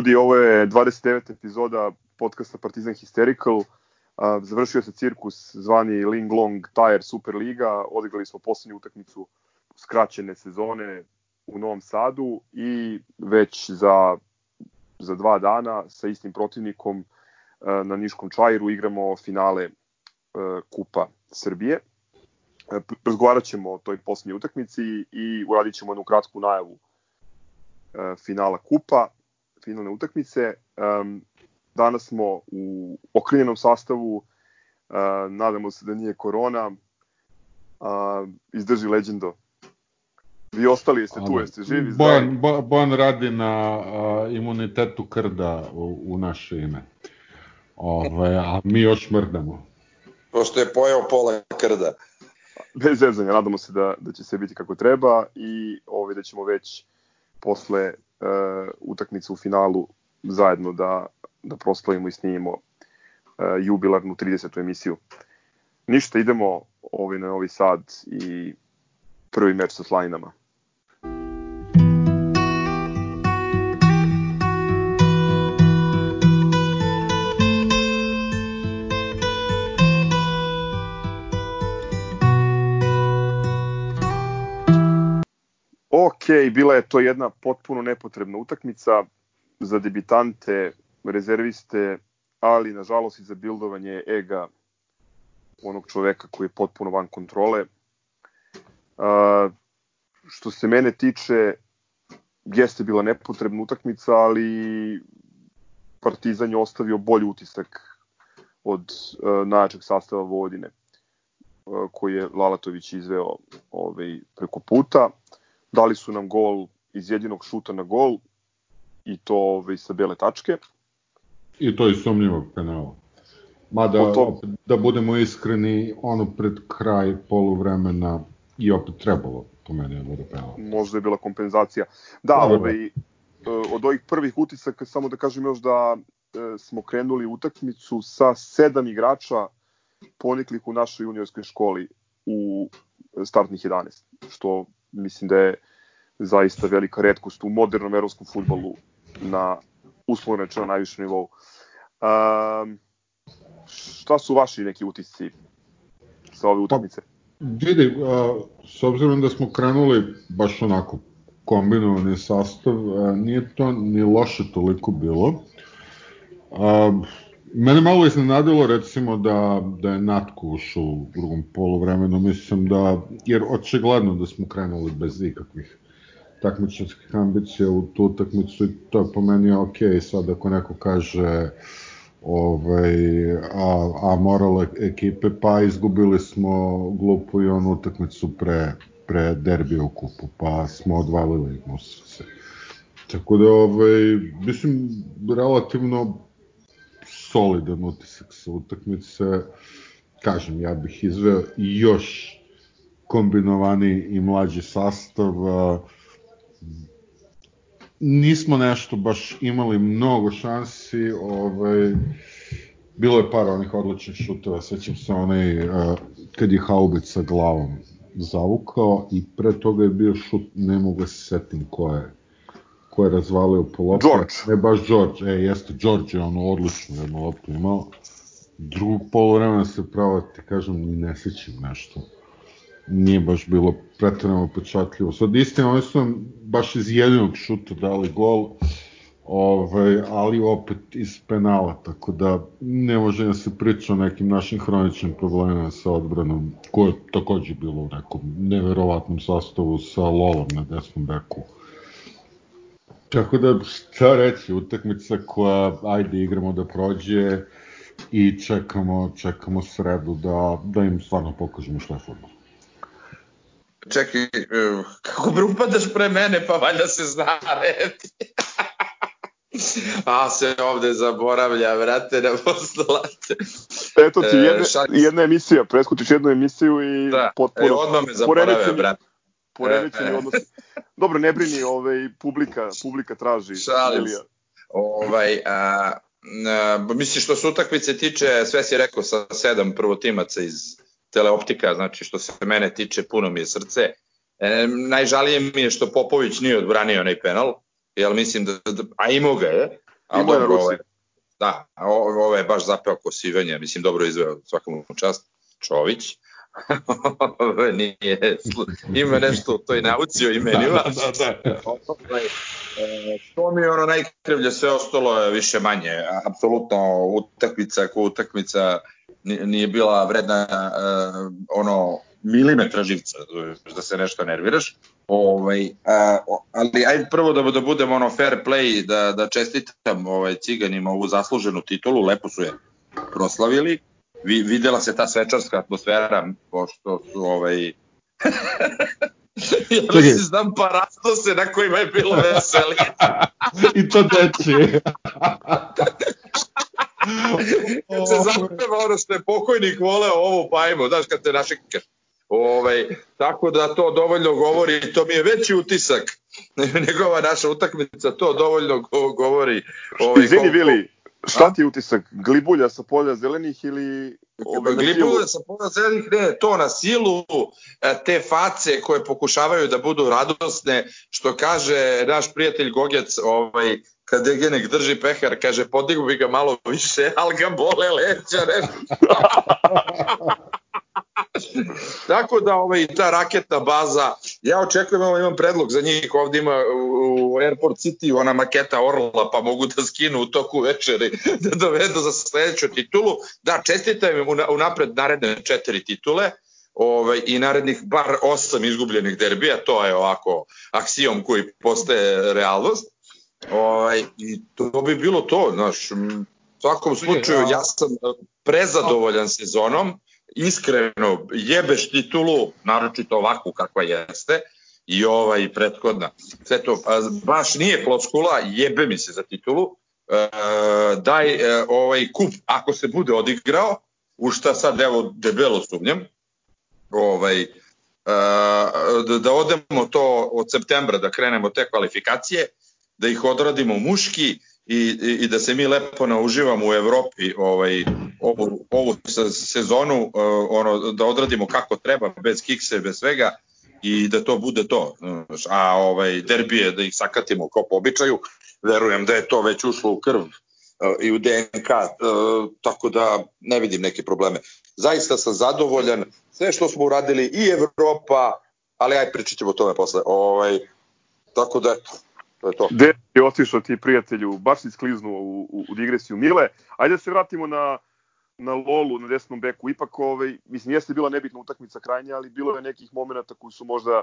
Ljudi, ovo je 29. epizoda podcasta Partizan Hysterical. Završio se cirkus zvani Ling Long Tire Super Liga. Odigrali smo poslednju utakmicu skraćene sezone u Novom Sadu i već za, za dva dana sa istim protivnikom na Niškom Čajiru igramo finale Kupa Srbije. Razgovarat ćemo o toj poslednjoj utakmici i uradit ćemo jednu kratku najavu finala Kupa finalne utakmice. Um, danas smo u okrinjenom sastavu, uh, nadamo se da nije korona. Uh, izdrži leđendo. Vi ostali jeste tu, jeste živi? Bojan, Bojan radi na uh, imunitetu krda u, u naše ime. Ove, a mi još mrdamo. Pošto je pojao pola krda. Bez zezanja, nadamo se da, da će sve biti kako treba i ovaj, da ćemo već posle utakmicu u finalu zajedno da, da proslavimo i snimimo uh, jubilarnu 30. emisiju. Ništa, idemo ovaj, na Novi Sad i prvi meč sa Ok, bila je to jedna potpuno nepotrebna utakmica za debitante, rezerviste, ali nažalost i za bildovanje ega onog čoveka koji je potpuno van kontrole. Uh, što se mene tiče, jeste bila nepotrebna utakmica, ali Partizan je ostavio bolji utisak od uh, najjačeg sastava Vojvodine uh, koji je Lalatović izveo ovaj, preko puta dali su nam gol iz jedinog šuta na gol i to ovaj, sa bele tačke. I to iz sumnjivog penala. Mada, to... da budemo iskreni, ono pred kraj poluvremena i opet trebalo po meni da bude penal. Možda je bila kompenzacija. Da, da, da. ovaj, e, od ovih prvih utisaka, samo da kažem još da e, smo krenuli utakmicu sa sedam igrača poniklih u našoj juniorskoj školi u startnih 11, što mislim da je zaista velika redkost u modernom evropskom futbolu na uslovno rečeno najvišem nivou. Um, šta su vaši neki utisci sa ove utakmice? Pa, vidi, a, s obzirom da smo krenuli baš onako kombinovani sastav, a, nije to ni loše toliko bilo. A, Mene malo iznenadilo recimo da, da je Natko ušao u drugom polovremenu, mislim da, jer očigledno da smo krenuli bez ikakvih takmičarskih ambicija u tu utakmicu i to je po meni ok, sad ako neko kaže ovaj, a, a morale ekipe, pa izgubili smo glupu i onu utakmicu pre, pre derbija u kupu, pa smo odvalili mu se. Tako da, ovaj, mislim, relativno solidan utisak sa utakmice. Kažem, ja bih izveo još kombinovani i mlađi sastav. Nismo nešto baš imali mnogo šansi, ovaj, bilo je par onih odličnih šuteva, sećam se onaj kad je Haubica glavom zavukao i pre toga je bio šut, ne mogu da se setim ko je ko je razvalio po loptu. George. Ne baš George, e, jeste, George je ono odlično jednu loptu imao. Drugog polovremena se pravo, ti kažem, ni ne sećam nešto. Nije baš bilo pretredno pečatljivo. Sad istina, oni su baš iz jedinog šuta dali gol, ovaj, ali opet iz penala, tako da ne može da se priča o nekim našim hroničnim problemima sa odbranom, koje je takođe bilo u nekom neverovatnom sastavu sa Lolom na desnom beku Tako da, šta reći, utakmica koja, ajde, igramo da prođe i čekamo, čekamo sredu da, da im stvarno pokažemo šta je futbol. Čekaj, e, kako bi upadaš pre mene, pa valjda se zna red. A se ovde zaboravlja, vrate, na postolate. Eto ti, jedna, e, jedna emisija, preskučiš jednu emisiju i da, potpuno... E, odmah me zaboravlja, brate poremećeni e, e. odnosi. Dobro, ne brini, ovaj, publika, publika traži. Šalim Ovaj, a, a, misliš što se utakmice tiče, sve si rekao sa sedam prvotimaca iz teleoptika, znači što se mene tiče, puno mi je srce. E, najžalije mi je što Popović nije odbranio onaj penal, jel mislim da, da a imao ga je, a dobro, ovo ovaj, da, ovo je baš zapeo kosivanje, mislim dobro izveo svakom čast Čović, nije, ima nešto u toj nauci o imenima. da, da, da. Ovaj, e, to mi je ono najkrivlje, sve ostalo je više manje. Apsolutno utakmica ko utakmica nije bila vredna uh, ono milimetra živca da se nešto nerviraš. Ovaj, a, ali ajde prvo da, da budemo ono fair play, da, da čestitam ovaj, ciganima ovu zasluženu titulu, lepo su je proslavili vi, videla se ta svečarska atmosfera, pošto su ovaj... ja Čekaj. si znam se na kojima je bilo veseli. I to deči. kad se zapeva ono što je pokojnik voleo ovo pa ajmo, znaš kad te našikaš. Ovaj, tako da to dovoljno govori, to mi je veći utisak nego naša utakmica, to dovoljno govori. Ovaj, Izvini, Vili, Šta ti je utisak? Glibulja sa polja zelenih ili... Ove Glibulja sa polja zelenih, ne, to na silu, e, te face koje pokušavaju da budu radosne, što kaže naš prijatelj Gogec, ovaj, kad Degenek drži pehar, kaže podigu bi ga malo više, ali ga bole leća, ne. Tako da ovaj, ta raketna baza, ja očekujem, ovo imam predlog za njih, ovde ima u, u Airport City ona maketa Orla, pa mogu da skinu u toku večeri, da dovedu za sledeću titulu. Da, čestitam im u napred naredne četiri titule, ovaj, i narednih bar osam izgubljenih derbija, to je ovako aksijom koji postaje realnost. Ovaj, I to bi bilo to, znaš, u svakom slučaju ja sam prezadovoljan sezonom, iskreno jebeš titulu, naročito ovakvu kakva jeste, i ova i prethodna. Sve to baš nije floskula, jebe mi se za titulu. E, daj e, ovaj kup ako se bude odigrao, u šta sad evo debelo sumnjam. Ovaj e, da, da odemo to od septembra da krenemo te kvalifikacije, da ih odradimo muški, i, i da se mi lepo nauživamo u Evropi ovaj, ovu, ovu sezonu, uh, ono, da odradimo kako treba, bez kikse, bez svega i da to bude to. A ovaj, derbije da ih sakatimo kao po običaju, verujem da je to već ušlo u krv uh, i u DNK, uh, tako da ne vidim neke probleme. Zaista sam zadovoljan, sve što smo uradili i Evropa, ali aj pričat ćemo o tome posle. Ovaj, tako da, To je to. Gde je otišao ti prijatelju, baš si skliznuo u, u, u digresiju Mile. Ajde da se vratimo na, na Lolu, na desnom beku. Ipak, ovaj, mislim, jeste bila nebitna utakmica krajnja, ali bilo je nekih momenta koji su možda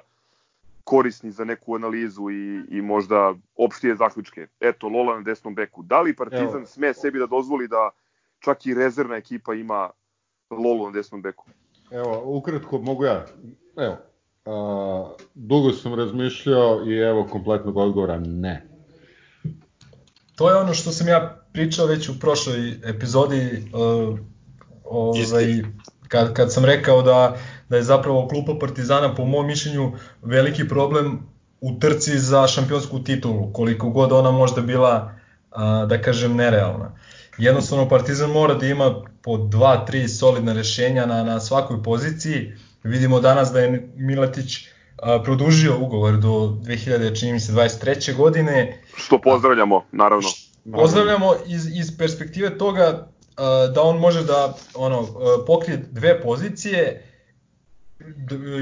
korisni za neku analizu i, i možda opštije zaključke. Eto, Lola na desnom beku. Da li Partizan Evo. sme sebi da dozvoli da čak i rezervna ekipa ima Lolu na desnom beku? Evo, ukratko mogu ja. Evo, A, dugo sam razmišljao i evo kompletnog odgovora ne. To je ono što sam ja pričao već u prošloj epizodi uh, ovaj, kad, kad sam rekao da, da je zapravo klupa Partizana po mom mišljenju veliki problem u trci za šampionsku titulu, koliko god ona možda bila, uh, da kažem, nerealna. Jednostavno Partizan mora da ima po dva, tri solidna rešenja na, na svakoj poziciji, Vidimo danas da je Miletić a, produžio ugovor do 2000, čini mi se, 23. godine. Što pozdravljamo, naravno. Pozdravljamo iz, iz perspektive toga da on može da ono pokrije dve pozicije,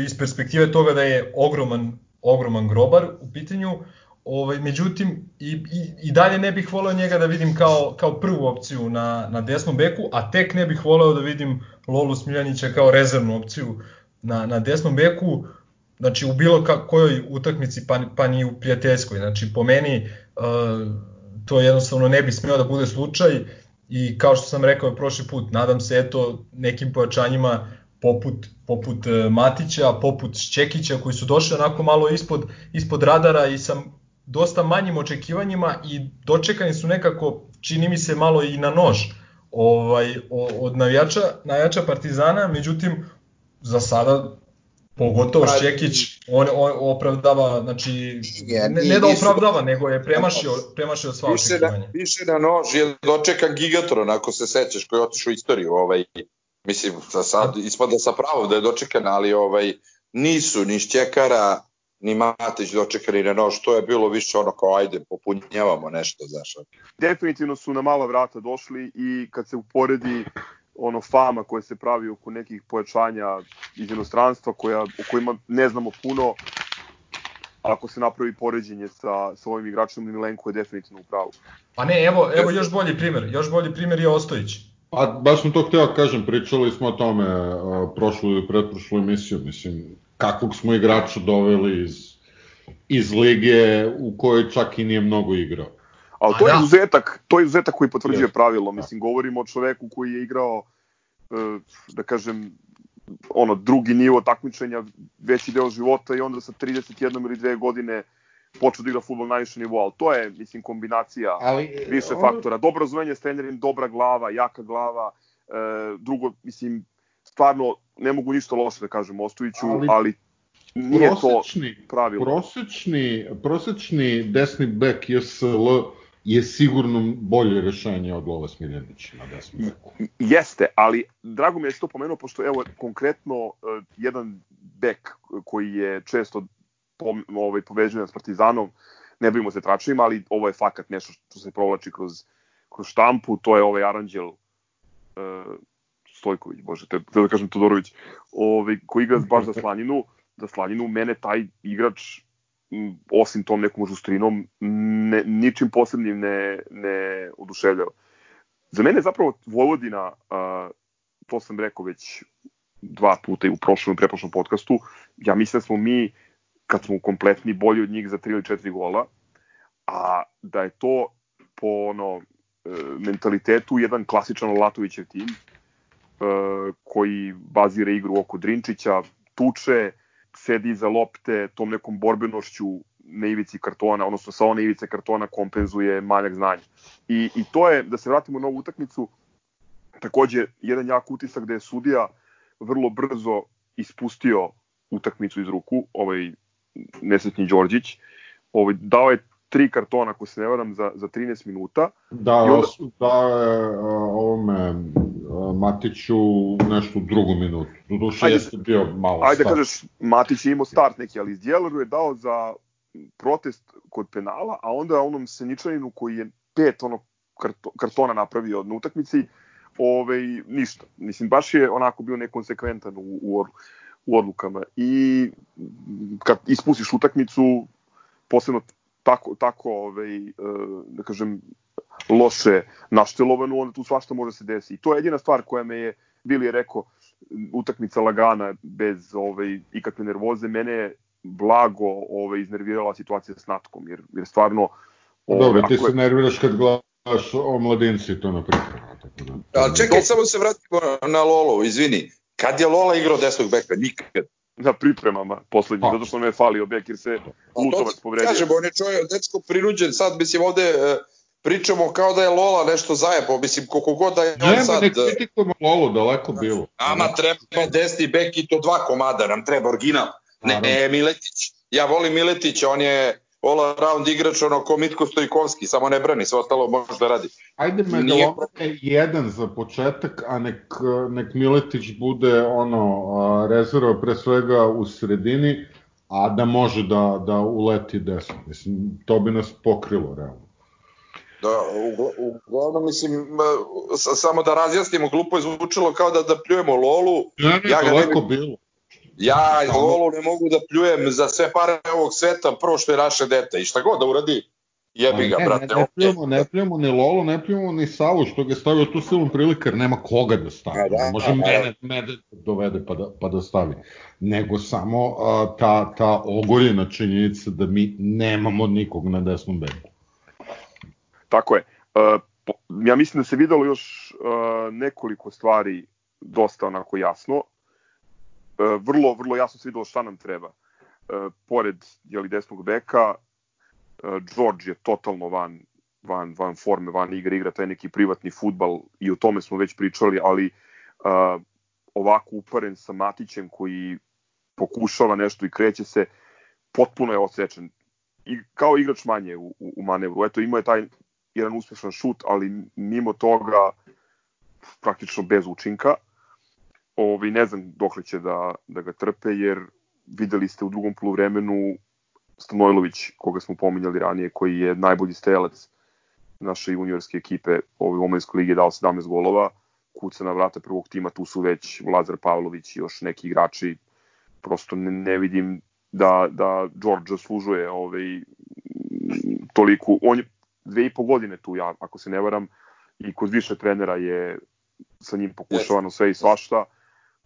iz perspektive toga da je ogroman, ogroman grobar u pitanju, Ovaj, međutim, i, i, i dalje ne bih voleo njega da vidim kao, kao prvu opciju na, na desnom beku, a tek ne bih voleo da vidim Lolu Smiljanića kao rezervnu opciju na, na desnom beku, znači u bilo kojoj utakmici, pa, pa ni u prijateljskoj. Znači po meni uh, to jednostavno ne bi smeo da bude slučaj i kao što sam rekao prošli put, nadam se eto nekim pojačanjima poput, poput uh, Matića, poput Šćekića koji su došli onako malo ispod, ispod radara i sa dosta manjim očekivanjima i dočekani su nekako, čini mi se malo i na nož ovaj, od navijača, navijača Partizana, međutim za sada pogotovo pa, Šćekić on, on opravdava, znači ne, ne da opravdava, nego je premašio, premašio sva više očekivanja. Na, više na nož je dočekan Gigatron, ako se sećaš, koji je otišao u istoriju, ovaj, mislim, sa, sad, ispada sa pravom da je dočekan, ali ovaj, nisu ni Šćekara, ni Matić dočekani na nož, to je bilo više ono kao ajde, popunjavamo nešto, znaš. Definitivno su na mala vrata došli i kad se uporedi ono fama koja se pravi oko nekih pojačanja iz inostranstva koja, o kojima ne znamo puno, ako se napravi poređenje sa, sa ovim igračom Milenko je definitivno u pravu. Pa ne, evo, evo još bolji primer, još bolji primer je Ostojić. Pa baš sam to hteo kažem, pričali smo o tome uh, prošlu ili pretprošlu emisiju, mislim, kakvog smo igrača doveli iz, iz lige u kojoj čak i nije mnogo igrao. Ali to je da. izuzetak, to je izuzetak koji potvrđuje pravilo, mislim, govorimo o čoveku koji je igrao, uh, da kažem, ono drugi nivo takmičenja, veći deo života i onda sa 31 ili 2 godine počeo da igra fudbal na najvišem nivou, ali to je, mislim, kombinacija ali, više on... faktora. Dobro razumanje s trenerim, dobra glava, jaka glava, e, drugo, mislim, stvarno ne mogu ništa loše da kažem Ostojiću, ali, ali nije prosečni, to pravilo. Prosečni, prosečni desni bek JSL je sigurno bolje rešenje od Lova Smiljanića na desnom beku. Jeste, ali drago mi je da to pomenuo, pošto evo konkretno uh, jedan bek koji je često po, ovaj, poveđen s Partizanom, ne bavimo se tračima, ali ovo je fakat nešto što se provlači kroz, kroz štampu, to je ovaj Aranđel uh, Stojković, bože, te, te da kažem Todorović, ovaj, koji igra baš za Slaninu, za Slaninu, mene taj igrač osim tom nekom žustrinom, ne, ničim posebnim ne, ne oduševljava. Za mene zapravo Vojvodina, a, to sam rekao već dva puta i u prošlom i preprošlom podcastu, ja mislim da smo mi, kad smo kompletni, bolji od njih za tri ili četiri gola, a da je to po ono, e, mentalitetu jedan klasičan Latovićev tim, e, koji bazira igru oko Drinčića, tuče, sedi iza lopte tom nekom borbenošću na ivici kartona, odnosno sa one ivice kartona kompenzuje manjak znanja. I, I to je, da se vratimo na ovu utakmicu, takođe jedan jak utisak gde je sudija vrlo brzo ispustio utakmicu iz ruku, ovaj nesretni Đorđić, ovaj, dao je tri kartona, ako se ne varam, za, za 13 minuta. Da, I onda... da je ovome Matiću nešto drugu minutu. Doduše jeste bio malo Ajde da kažeš, Matić je imao start neki, ali Djelaru je dao za protest kod penala, a onda onom Seničaninu koji je pet ono karto, kartona napravio od utakmici, ovaj, ništa. Mislim, baš je onako bio nekonsekventan u, u, u odlukama. I kad ispustiš utakmicu, posebno tako, tako ovaj, e, da kažem, loše naštelovanu, onda tu svašta može se desiti. I to je jedina stvar koja me je, Bili je rekao, utakmica lagana, bez ovaj, ikakve nervoze, mene je blago ovaj, iznervirala situacija s Natkom, jer, jer stvarno... Ovaj, Dobro, ti se je... nerviraš kad gledaš o mladinci to na priprema. Tako da. Ali čekaj, samo se vratimo na Lolo, izvini. Kad je Lola igrao desnog beka? Nikad na pripremama poslednji, zato što me je falio bek jer se Lutovac povredio. Kažem, on je čovjek, dečko prinuđen, sad mislim ovde e, pričamo kao da je Lola nešto zajebao, mislim koliko god da je on sad... Nema, ne kritikujemo Lolu, daleko bilo. Nama treba desni bek i to dva komada, nam treba original. Ne, ne, Miletić. Ja volim Miletića, on je all around igrač, ono ko Mitko Stojkovski, samo ne brani, sve ostalo može da radi. Ajde me da je jedan za početak, a nek, nek Miletić bude ono rezerva pre svega u sredini, a da može da, da uleti desno. Mislim, to bi nas pokrilo, realno. Da, uglavnom, mislim, samo da razjasnimo, glupo je zvučilo kao da, da pljujemo Lolu. Ne, ne, ja daleko ne bi... bilo. Ja Lolu ne mogu da pljujem za sve pare ovog sveta, prvo što je naše dete i šta god da uradi, jebi ga, ne, brate. Ne, ne, pljujemo, ne pljujemo ni Lolu, ne pljujemo ni Savu, što ga je stavio tu silom prilika, jer nema koga da stavi. Da, da, Može da, mene, mene dovede pa da, pa da stavi. Nego samo uh, ta, ta ogoljena činjenica da mi nemamo nikog na desnom beku. Tako je. Uh, ja mislim da se videlo još uh, nekoliko stvari dosta onako jasno. E, vrlo, vrlo jasno se videlo šta nam treba. E, pored jeli, desnog beka, e, George je totalno van, van, van forme, van igre, igra taj neki privatni futbal i o tome smo već pričali, ali uh, ovako uparen sa Matićem koji pokušava nešto i kreće se, potpuno je osjećan. I kao igrač manje u, u, u manevru. Eto, imao je taj jedan uspešan šut, ali mimo toga praktično bez učinka. Ovi, ne znam dokle će da, da ga trpe, jer videli ste u drugom poluvremenu Stanojlović, koga smo pominjali ranije, koji je najbolji strelac naše juniorske ekipe ove omladinske lige dao 17 golova, kuca na vrata prvog tima, tu su već Lazar Pavlović i još neki igrači, prosto ne, ne vidim da, da George zaslužuje ovaj, toliku, on je dve i po godine tu, ja, ako se ne varam, i kod više trenera je sa njim pokušavano sve i svašta,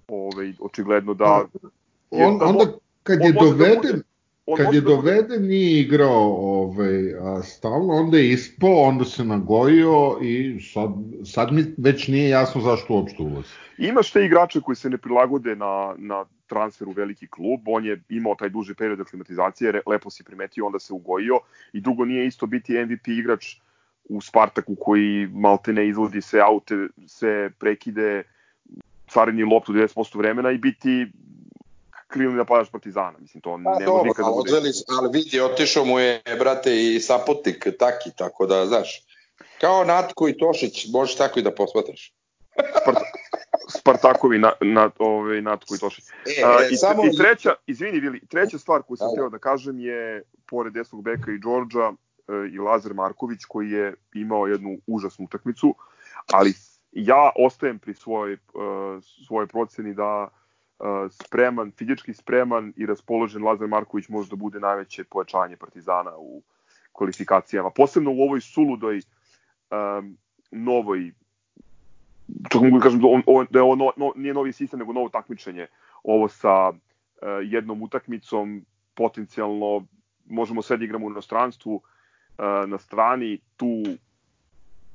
ovaj, očigledno da... On, onda kad je da doveden, on kad je da doveden nije igrao ovaj, a, stalno, onda je ispao, onda se nagojio i sad, sad mi već nije jasno zašto uopšte ulazi. Imaš te igrače koji se ne prilagode na, na transfer u veliki klub, on je imao taj duži period aklimatizacije, lepo si primetio, onda se ugojio i drugo nije isto biti MVP igrač u Spartaku koji malte ne izvodi sve aute, sve prekide, carini loptu 90% vremena i biti krilni napadač Partizana. Mislim, to pa, ne može nikada da bude. Odveli, ali vidi, otišao mu je, brate, i sapotnik taki, tako da, znaš, kao Natko i Tošić, možeš tako i da posmatraš. Sparta, Spartakovi na, na, ovaj, Natko i Tošić. E, A, i, samo... I treća, izvini, Vili, treća stvar koju sam htio da kažem je, pored desnog beka i Đorđa, e, i Lazar Marković koji je imao jednu užasnu utakmicu, ali ja ostajem pri svojoj, uh, svojoj proceni da spreman, fizički spreman i raspoložen Lazar Marković može da bude najveće pojačanje Partizana u kvalifikacijama. Posebno u ovoj suludoj um, novoj čak mogu da kažem da, on, da je ovo no, nije novi sistem, nego novo takmičenje. Ovo sa uh, jednom utakmicom potencijalno možemo sve da igramo u inostranstvu uh, na strani, tu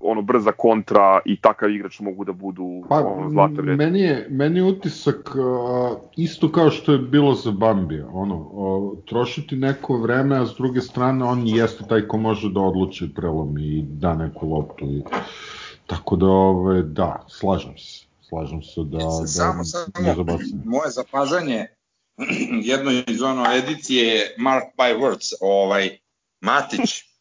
ono brza kontra i takav igrač mogu da budu pa, ono, zlata vredne. Meni je, meni je utisak uh, isto kao što je bilo za Bambija. Ono, uh, trošiti neko vreme, a s druge strane on jeste taj ko može da odluči prelomi i da neku loptu. I, tako da, ove, da, slažem se. Slažem se da, da samo, samo, moje zapažanje jedno iz ono edicije Mark by Words, ovaj, Matić,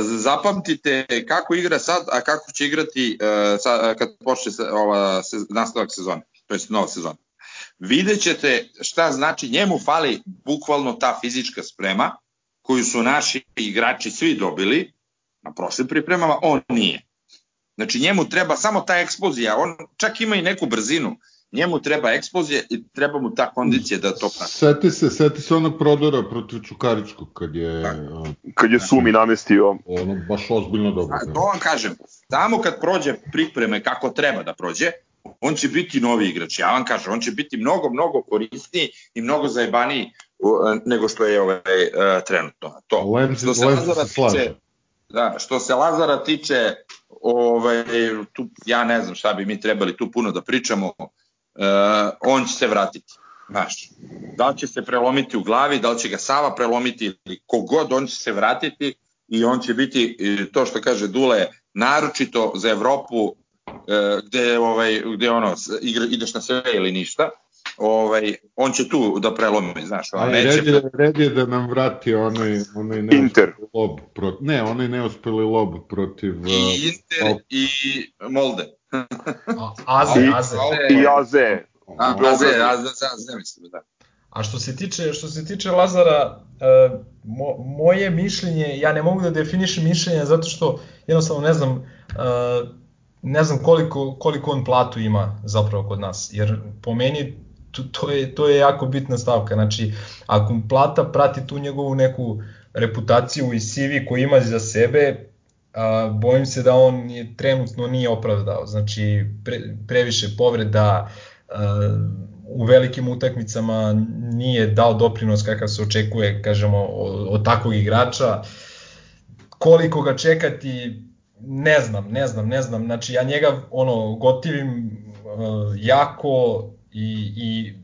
zapamtite kako igra sad, a kako će igrati e, sad, kad počne ova nastavak sezone, to je nova sezona. Videćete šta znači, njemu fali bukvalno ta fizička sprema koju su naši igrači svi dobili na prošlim pripremama, on nije. Znači njemu treba samo ta eksplozija, on čak ima i neku brzinu, njemu treba eksplozija i treba mu ta kondicija da to prati. Seti se, seti se onog prodora protiv Čukaričkog kad je... Da. Kad je Sumi namestio. Ono baš ozbiljno dobro. A, to vam kažem, samo kad prođe pripreme kako treba da prođe, on će biti novi igrač. Ja vam kažem, on će biti mnogo, mnogo korisniji i mnogo zajebaniji nego što je ovaj, uh, trenutno. To. Lem, što se Lazara tiče, da, što se Lazara tiče, ovaj, tu, ja ne znam šta bi mi trebali tu puno da pričamo, uh, on će se vratiti. Znaš, da li će se prelomiti u glavi, da li će ga Sava prelomiti ili kogod, on će se vratiti i on će biti, to što kaže Dule, naročito za Evropu e, gde, ovaj, gde ono, ideš na sve ili ništa, ovaj, on će tu da prelomi, znaš. On neće... red, je, red je da nam vrati onaj, onaj Inter. lob, pro, ne, onaj neuspeli lob protiv... I Inter uh, i Molde. Aze, Aze. I Aze. A, Aze, Aze, Aze, mislim, da. A što se tiče što se tiče Lazara, e, mo, moje mišljenje, ja ne mogu da definišem mišljenje zato što jednostavno ne znam e, ne znam koliko koliko on platu ima zapravo kod nas. Jer po meni to, to je to je jako bitna stavka. Znači, ako plata prati tu njegovu neku reputaciju i CV koji ima za sebe, a, bojim se da on je, trenutno nije opravdao. Znači, pre, previše povreda, a, u velikim utakmicama nije dao doprinos kakav se očekuje, kažemo, od, od takvog igrača. Koliko ga čekati, ne znam, ne znam, ne znam. Znači, ja njega ono, gotivim uh, jako i, i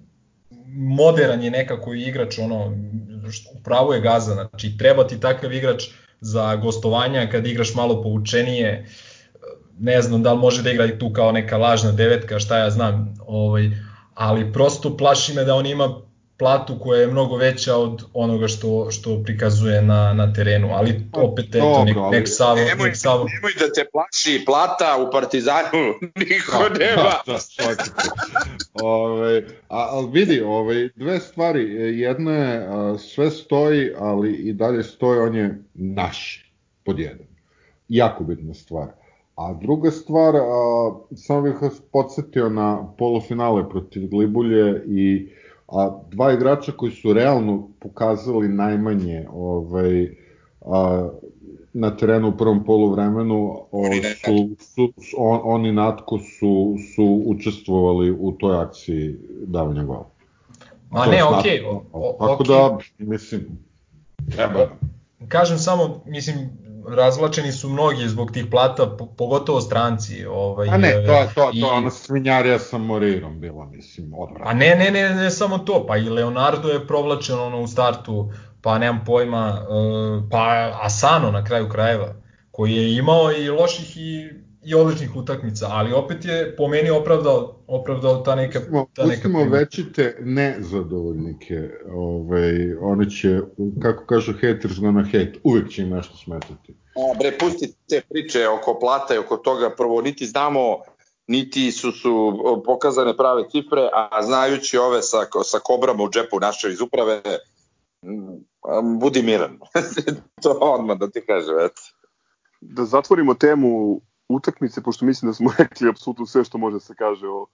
moderan je nekako igrač, ono, pravo je gaza, znači treba ti takav igrač za gostovanja kad igraš malo poučenije, ne znam da li može da igra i tu kao neka lažna devetka, šta ja znam, ovaj, ali prosto plaši me da on ima platu koja je mnogo veća od onoga što što prikazuje na na terenu, ali pa, opet eto nek nek Savo nemoj, nek Savo nemoj da te plaši plata u Partizanu, niko da, nema. Da, da, Ove, a, ali vidi, ove, dve stvari. Jedna je, a, sve stoji, ali i dalje stoji, on je naš, pod jedan. Jako bitna stvar. A druga stvar, a, samo bih vas podsjetio na polufinale protiv Glibulje i a, dva igrača koji su realno pokazali najmanje ovaj, a, na terenu u prvom poluvremenu o, su, su, on, oni natko su, su učestvovali u toj akciji davanja gola. Ma ne, okej. Okay, Tako da, mislim, treba. Kažem samo, mislim, razvlačeni su mnogi zbog tih plata, pogotovo stranci. Ovaj, A ne, to, to, i... to ona svinjarija sa Morirom bila, mislim, odvratno. A ne, ne, ne, ne samo to, pa i Leonardo je provlačen ono u startu pa nemam pojma, e, pa Asano na kraju krajeva, koji je imao i loših i, i odličnih utakmica, ali opet je po meni opravdao, opravdao ta neka, ta neka Pustimo večite nezadovoljnike, ovaj, oni će, kako kažu haters gonna hate, uvijek će im nešto smetati. A bre, pusti te priče oko plata i oko toga, prvo niti znamo niti su su pokazane prave cifre, a znajući ove sa, sa kobrama u džepu naše iz uprave, budi miran. to odmah da ti kažem, eto. Da zatvorimo temu utakmice, pošto mislim da smo rekli apsolutno sve što može da se kaže o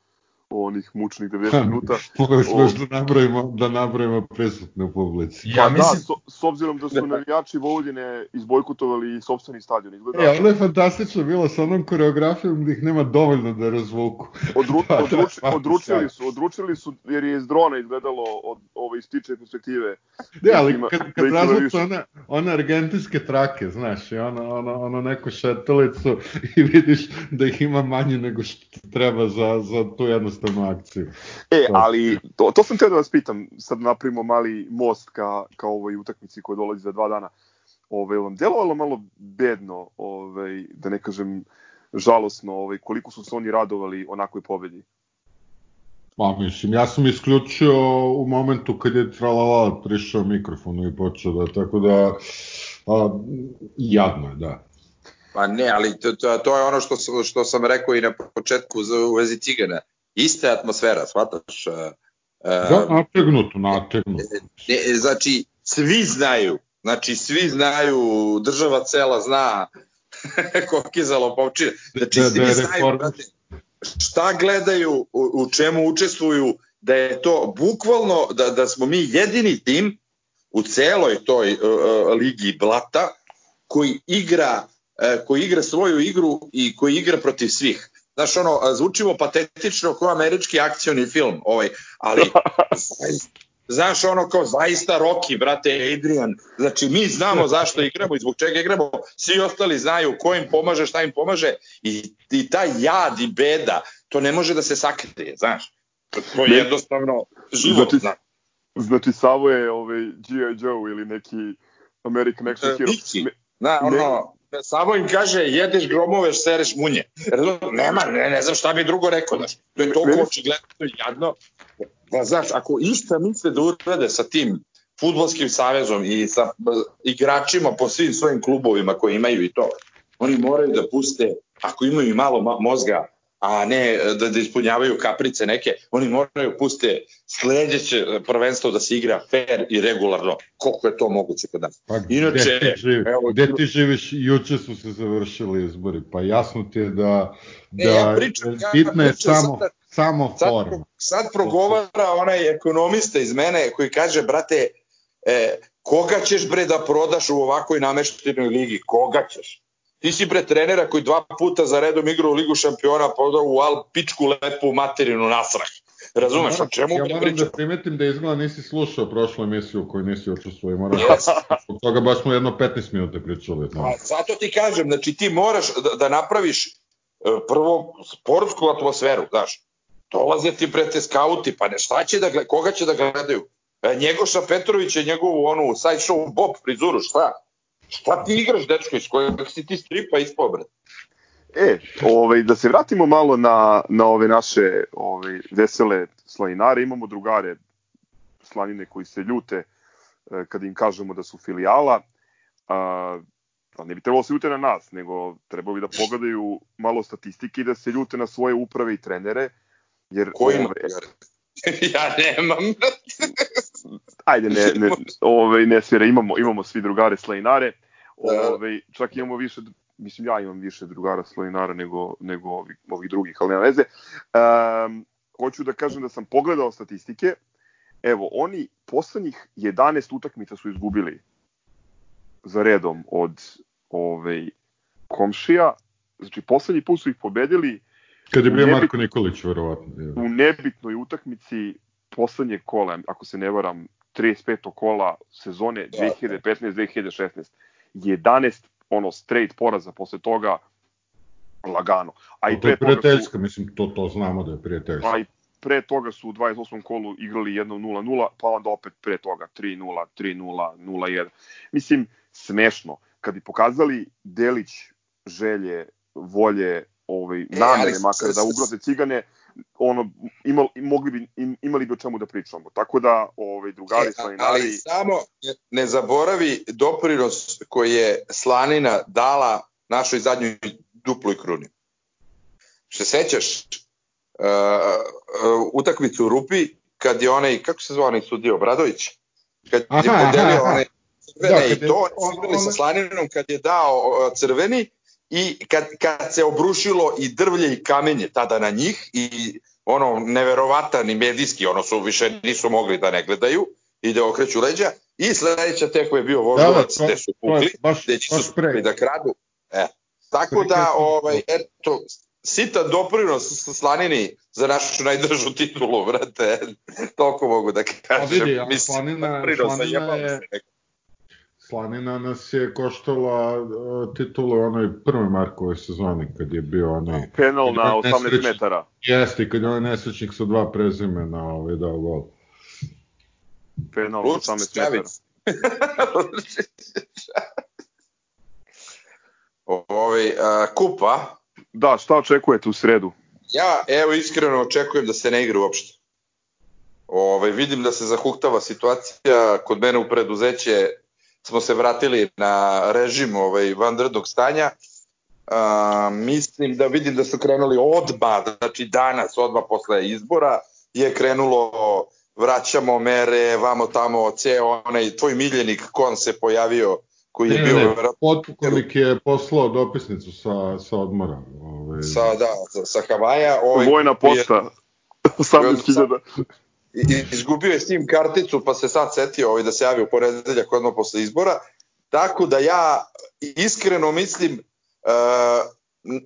onih mučnih 90 minuta. Mogli smo još da nabrojimo, da nabrojimo prisutne u publici. Ja pa da, mislim... da, s, s obzirom da su navijači Vojvodine izbojkotovali i sobstveni stadion. Izgleda... E, ono je fantastično bilo sa onom koreografijom gde ih nema dovoljno da razvuku. Odru, pa, odruč, da, odručili su, odručili su jer je iz drona izgledalo od ove ističe perspektive. Ne, ali ima, kad, kad da razvuku one, one argentinske trake, znaš, i ono, ono, ono neku šetalicu i vidiš da ih ima manje nego što treba za, za tu jednu jednostavnu akciju. E, ali to, to sam teo da vas pitam, sad napravimo mali most ka, ka ovoj utakmici koja dolazi za dva dana. Ove, vam delovalo malo bedno, ovaj, da ne kažem žalosno, ovaj, koliko su se oni radovali onakoj pobedi? Pa mislim, ja sam isključio u momentu kad je tralala prišao mikrofonu i počeo da, tako da, a, jadno je, da. Pa ne, ali to, to, to je ono što, sam, što sam rekao i na početku u vezi cigana ista atmosfera, shvataš? Uh, da, nategnuto, nategnuto. Ne, znači, svi znaju, znači svi znaju, država cela zna koliki za lopovčine. Znači, da, svi da znaju, brate, šta gledaju, u, u čemu učestvuju, da je to bukvalno, da, da smo mi jedini tim u celoj toj uh, ligi blata koji igra uh, koji igra svoju igru i koji igra protiv svih znaš, ono, zvučimo patetično kao američki akcioni film, ovaj, ali znaš, ono kao zaista Rocky, brate, Adrian, znači mi znamo zašto igramo i zbog čega igramo, svi ostali znaju ko im pomaže, šta im pomaže i, i ta jad i beda, to ne može da se sakrije, znaš, to je jednostavno život, znači, znaš. Znači, Savo je ovaj, G.I. Joe ili neki American Action Hero. Na, ono, samo im kaže jedeš gromove, sereš munje. Nema, ne, ne znam šta bi drugo rekao, znaš. To je toliko očigledno jadno. Da, znaš, ako išta misle da urade sa tim futbolskim savezom i sa igračima po svim svojim klubovima koji imaju i to, oni moraju da puste, ako imaju i malo mozga, a ne da, da ispunjavaju kaprice neke, oni moraju puste sledeće prvenstvo da se igra fair i regularno. Koliko je to moguće kod nas? Pa, Inače, gde ti, živi, evo, gde ti živiš, juče su se završili izbori, pa jasno ti je da, da ne, ja pričam, ja bitno je samo, sad, samo forma. Sad, sad progovara onaj ekonomista iz mene koji kaže, brate, e, koga ćeš bre da prodaš u ovakvoj nameštenoj ligi? Koga ćeš? Ti si bre trenera koji dva puta za redom igra u Ligu šampiona, podao u Al pičku lepu materinu nasrah. Razumeš, o čemu ja moram pričam? da primetim da izgleda nisi slušao prošlu emisiju u kojoj nisi učestvovao i moram yes. od toga baš smo jedno 15 minuta pričali. A, zato ti kažem, znači ti moraš da, da napraviš e, prvo sportsku atmosferu, znaš. Dolaze ti pre te skauti, pa ne šta će da gleda, koga će da gledaju? E, Njegoša Petrović je njegovu onu side show Bob frizuru, šta? Šta ti igraš, dečko, iz kojeg si ti stripa ispao, bre? E, ovaj, da se vratimo malo na, na ove naše ovaj, vesele slaninare, imamo drugare slanine koji se ljute eh, kada im kažemo da su filijala, a, a ne bi trebalo da se ljute na nas, nego trebalo bi da pogledaju malo statistike i da se ljute na svoje uprave i trenere, Jer, Ko ima drugare? ja nemam. Ajde, ne, ne, ovaj, ne svira, imamo, imamo svi drugare slajnare. Ovaj, čak imamo više, mislim ja imam više drugara slajnara nego, nego ovih, ovih drugih, ali nema veze. Um, hoću da kažem da sam pogledao statistike. Evo, oni poslednjih 11 utakmica su izgubili za redom od ovaj, komšija. Znači, poslednji put su ih pobedili Kad je bio nebit... Marko Nikolić, verovatno. Je. U nebitnoj utakmici poslednje kola, ako se ne varam, 35. kola sezone 2015-2016. Da. 11 ono straight poraza posle toga lagano. A i to je prijateljska, su, mislim, to, to znamo da je prijateljska. A i pre toga su u 28. kolu igrali 1-0-0, pa onda opet pre toga 3-0, 3-0, 0-1. Mislim, smešno. Kad bi pokazali Delić želje, volje, ovaj, e, namene, makar da ugroze cigane, ono, imal, mogli bi, imali bi o čemu da pričamo. Tako da, ovaj, drugari, e, slaninari... Ali samo ne zaboravi doprinos koji je Slanina dala našoj zadnjoj duploj kruni. Se sećaš uh, uh, utakmicu u Rupi, kad je onaj, kako se zvao onaj sudija, Obradović? Kad je podelio onaj crvene da, i to, on, on, on, sa Slaninom, kad je dao crveni, i kad, kad se obrušilo i drvlje i kamenje tada na njih i ono neverovatan i medijski, ono su više nisu mogli da ne gledaju i da okreću leđa i sledeća teko je bio Voždovac da, da, gde su pukli, baš, gde će su pukli da kradu. E. Tako da, ovaj, eto, sita doprinos sa Slanini za našu najdržu titulu, vrate, toliko mogu da kažem. A vidi, a Slanina, Slanina je, Slanina nas je koštala uh, titulu onoj prvoj Markovoj sezoni kad je bio onaj penal na 18 metara. Jeste, kad je onaj nesrećnik sa dva prezimena ovaj dao gol. Penal na 18 metara. Ovaj uh, kupa. Da, šta očekujete u sredu? Ja, evo iskreno očekujem da se ne igra uopšte. Ovaj vidim da se zahuktava situacija kod mene u preduzeće smo se vratili na režim ovaj, vanrednog stanja, a, mislim da vidim da su krenuli odba, znači danas, odba posle izbora, je krenulo vraćamo mere, vamo tamo, ceo onaj tvoj miljenik kon se pojavio koji je ne, bio... Ne, potpukovnik je poslao dopisnicu sa, sa odmora. Ovaj. Sa, da, sa Havaja. Ovaj, Vojna posta. Je, 18.000 izgubio je Steam karticu pa se sad setio ovaj da se javi u ponedeljak odmah posle izbora. Tako da ja iskreno mislim uh,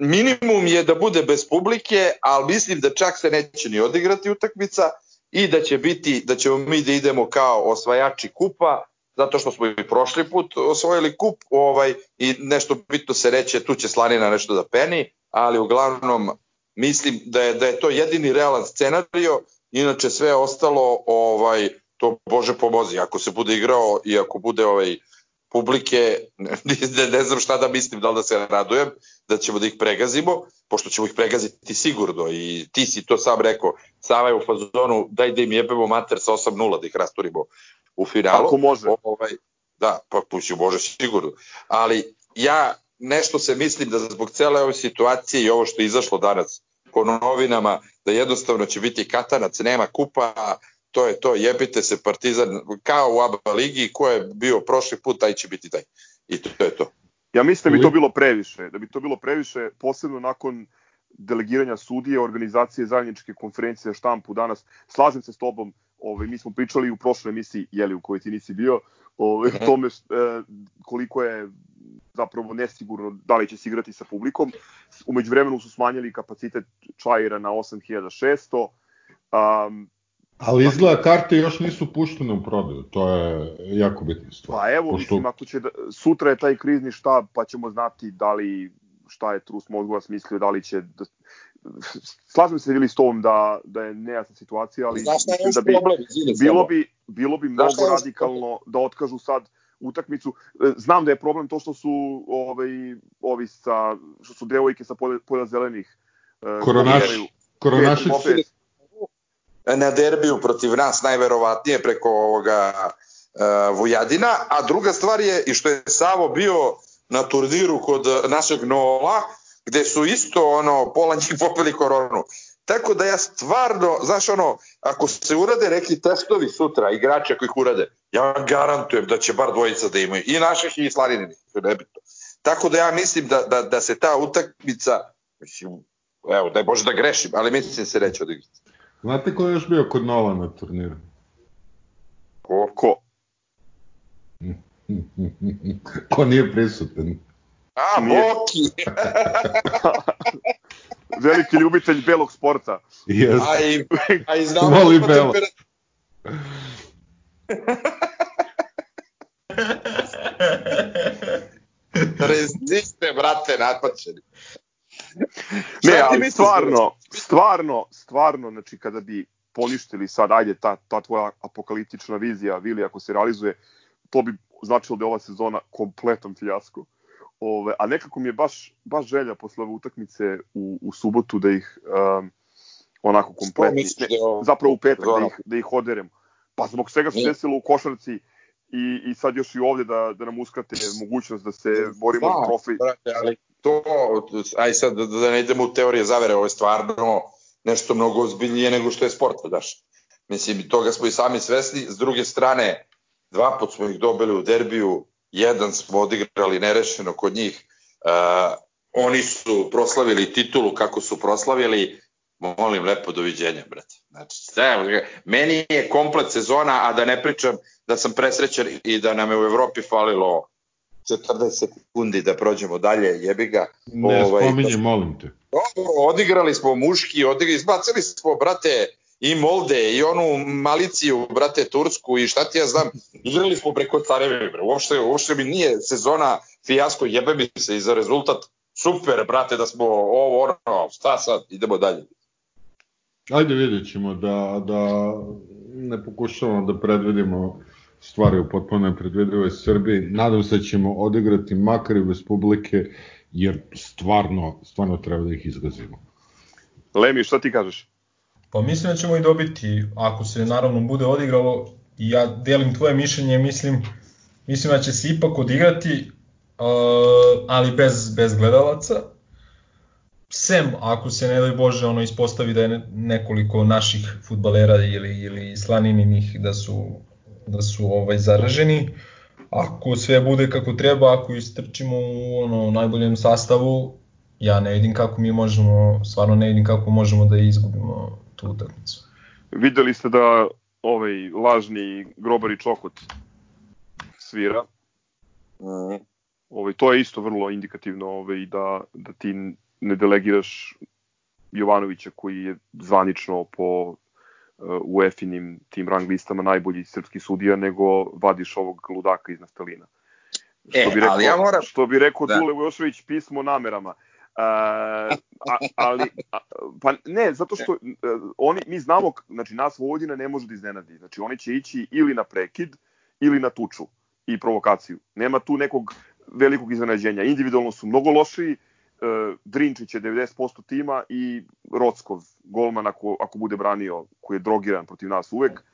minimum je da bude bez publike, ali mislim da čak se neće ni odigrati utakmica i da će biti da ćemo mi da idemo kao osvajači kupa zato što smo i prošli put osvojili kup ovaj i nešto bitno se reće tu će Slanina nešto da peni, ali uglavnom mislim da je da je to jedini realan scenario Inače sve ostalo ovaj to bože pomozi ako se bude igrao i ako bude ovaj publike ne, ne znam šta da mislim da li da se radujem da ćemo da ih pregazimo pošto ćemo ih pregaziti sigurno i ti si to sam rekao Sava je u fazonu daj da im jebemo mater sa 8-0 da ih rasturimo u finalu. Ako može. Ovaj, da pa pući može sigurno. Ali ja nešto se mislim da zbog cele ove situacije i ovo što je izašlo danas po novinama da jednostavno će biti katanac, nema kupa, to je to, jebite se Partizan kao u ABA ligi, ko je bio prošli put, taj će biti taj. I to je to. Ja mislim da bi to bilo previše, da bi to bilo previše, posebno nakon delegiranja sudije, organizacije zajedničke konferencije štampu danas. Slažem se s tobom, ovaj, mi smo pričali u prošloj emisiji, jeli, u kojoj ti nisi bio, ovaj, mm tome e, koliko je zapravo nesigurno da li će se igrati sa publikom. Umeđu vremenu su smanjili kapacitet Čajira na 8600. Um, Ali izgleda karte još nisu puštene u prodaju, to je jako bitna stvar. Pa evo, Pošto... mislim, ako će da, sutra je taj krizni štab, pa ćemo znati da li šta je Trus Mozgova smislio, da li će da, slažem se ili s tom da, da je nejasna situacija, ali da bi, problem, bilo bi, bilo bi mnogo radikalno da otkažu sad utakmicu. E, znam da je problem to što su ovaj, ovi sa, što su devojke sa polja, polja zelenih. E, Koronaš, koronašić. Na derbiju protiv nas najverovatnije preko ovoga uh, Vujadina, a druga stvar je i što je Savo bio na turniru kod našeg Nola, gde su isto ono pola njih popili koronu. Tako da ja stvarno, znaš ono, ako se urade neki testovi sutra, igrači ako ih urade, ja vam garantujem da će bar dvojica da imaju, i naših i slanininih, nebitno. Tako da ja mislim da, da, da se ta utakmica, mislim, evo, daj Bože da grešim, ali mislim se reći odigrati. Znate ko je još bio kod Nova na turniru? Ko? Ko? ko nije prisutan? A. Boki! Veliki ljubitelj belog sporta. Yes. A i, a i znamo Voli da belo. Reziste, brate, natpačeni. Ne, ali misliš, stvarno, stvarno, stvarno, znači kada bi poništili sad, ajde, ta, ta tvoja apokaliptična vizija, Vili, ako se realizuje, to bi značilo da je ova sezona kompletan fijasko. Ove, a nekako mi je baš, baš želja posle ove utakmice u, u subotu da ih um, onako kompletni, ne, zapravo u petak da ih, da ih oderem. Pa zbog svega se Nije. desilo u košarci i, i sad još i ovde da, da nam uskrate mogućnost da se borimo za trofej. brate, ali to, aj sad da, da ne idemo u teorije zavere, ovo je stvarno nešto mnogo ozbiljnije nego što je sport, daš. Mislim, toga smo i sami svesni. S druge strane, dva put smo ih dobili u derbiju, jedan smo odigrali nerešeno kod njih. Uh, oni su proslavili titulu kako su proslavili, molim lepo doviđenja, brate. Znači, sve, meni je komplet sezona, a da ne pričam da sam presrećan i da nam je u Evropi falilo 40 sekundi da prođemo dalje, jebi ga. Ne Ovaj, spominje, molim te. Dobro, odigrali smo muški, odigrali, izbacili smo, brate, i Molde, i onu Maliciju, brate, Tursku, i šta ti ja znam, igrali smo preko Careve, bre. Uopšte, uopšte mi nije sezona fijasko, jebe mi se i za rezultat. Super, brate, da smo ovo, ono, šta sad, idemo dalje. Ajde vidjet ćemo da, da ne pokušavamo da predvidimo stvari u potpuno nepredvidivoj Srbiji. Nadam se da ćemo odigrati makar i bez publike, jer stvarno, stvarno treba da ih izgazimo. Lemi, šta ti kažeš? Pa mislim da ćemo i dobiti, ako se naravno bude odigralo, i ja delim tvoje mišljenje, mislim, mislim da će se ipak odigrati, uh, ali bez, bez gledalaca. Sem, ako se ne daj Bože ono ispostavi da je ne- nekoliko naših futbalera ili, ili slanininih da su, da su ovaj zaraženi, ako sve bude kako treba, ako istrčimo u ono najboljem sastavu, ja ne vidim kako mi možemo, stvarno ne vidim kako možemo da izgubimo tu utakmicu. Videli ste da ovaj lažni grobari čokot svira. Mm. Ovaj, to je isto vrlo indikativno ovaj, da, da ti ne delegiraš Jovanovića koji je zvanično po uh, UEFA-inim tim rang listama najbolji srpski sudija, nego vadiš ovog ludaka iz Naftalina. E, ali ja moram- Što bi rekao Da. Dule Vojošević pismo namerama. A, ali, a, pa ne, zato što uh, oni, mi znamo, znači nas Vojvodina ne može da iznenadi. Znači oni će ići ili na prekid, ili na tuču i provokaciju. Nema tu nekog velikog iznenađenja. Individualno su mnogo lošiji, uh, Drinčić je 90% tima i Rockov, golman ako, ako bude branio, koji je drogiran protiv nas uvek,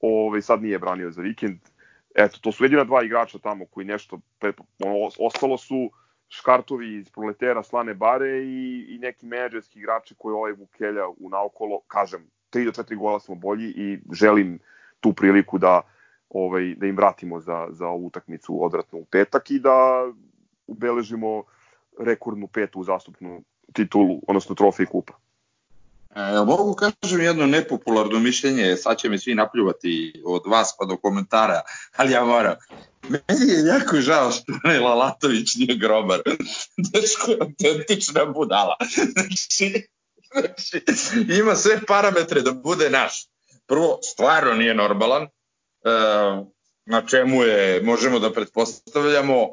ovaj, sad nije branio za vikend. Eto, to su jedina dva igrača tamo koji nešto, ono, ostalo su škartovi iz proletera Slane Bare i, i neki menadžerski igrači koji ovaj Vukelja u naokolo, kažem, 3 do 4 gola smo bolji i želim tu priliku da ovaj da im vratimo za, za ovu utakmicu odvratnu u petak i da ubeležimo rekordnu petu uzastupnu titulu, odnosno trofej kupa. E, mogu kažem jedno nepopularno mišljenje, sad će me svi napljuvati od vas pa do komentara, ali ja moram. Meni je jako žao što onaj Lalatović nije grobar. Dečko je autentična budala. Znači, znači, ima sve parametre da bude naš. Prvo, stvarno nije normalan, e, na čemu je, možemo da pretpostavljamo,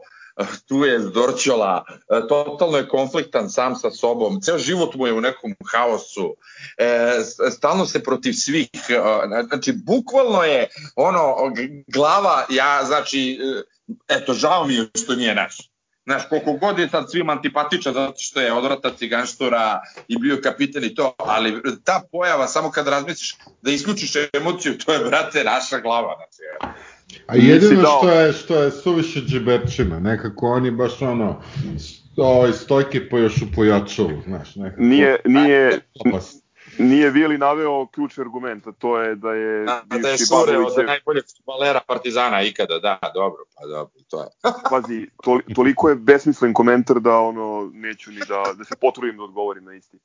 tu je Dorćola, e, totalno je konfliktan sam sa sobom, ceo život mu je u nekom haosu, e, stalno se protiv svih, e, znači bukvalno je ono, glava, ja, znači, e, eto, žao mi je što nije naš. Znaš, koliko god je sad svima antipatičan zato što je odvrata ciganštora i bio kapitan i to, ali ta pojava, samo kad razmisliš da isključiš emociju, to je, brate, naša glava. Znači, A jedino dao- što je, što je suviše džiberčina, nekako oni baš ono, ovaj, stojke po još u pojačalu, znaš, nekako. Nije, nije, Pa, Nije Vili naveo ključni argument, a to je da je da, da je Sure od najboljeg futbalera Partizana ikada, da, dobro, pa dobro, to je. Pazi, to, toliko je besmislen komentar da ono neću ni da, da se potrudim da odgovorim na isti.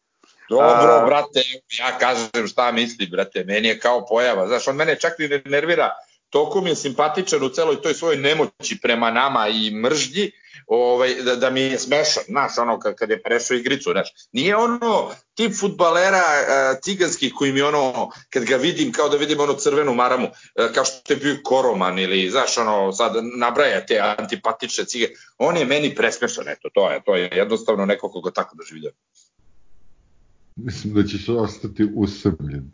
Dobro, a... brate, ja kažem šta misli, brate, meni je kao pojava, znaš, on mene čak i ne nervira, toliko mi je simpatičan u celoj toj svojoj nemoći prema nama i mržnji, ovaj, da, da mi je smešan, znaš, ono, kad, je prešao igricu, znaš. Nije ono tip futbalera uh, ciganskih koji mi ono, kad ga vidim, kao da vidim ono crvenu maramu, uh, kao što je bio Koroman ili, znaš, ono, sad nabraja te antipatične cige, on je meni presmešan, eto, to je, to je jednostavno neko koga tako doživljam. Mislim da ćeš ostati usamljen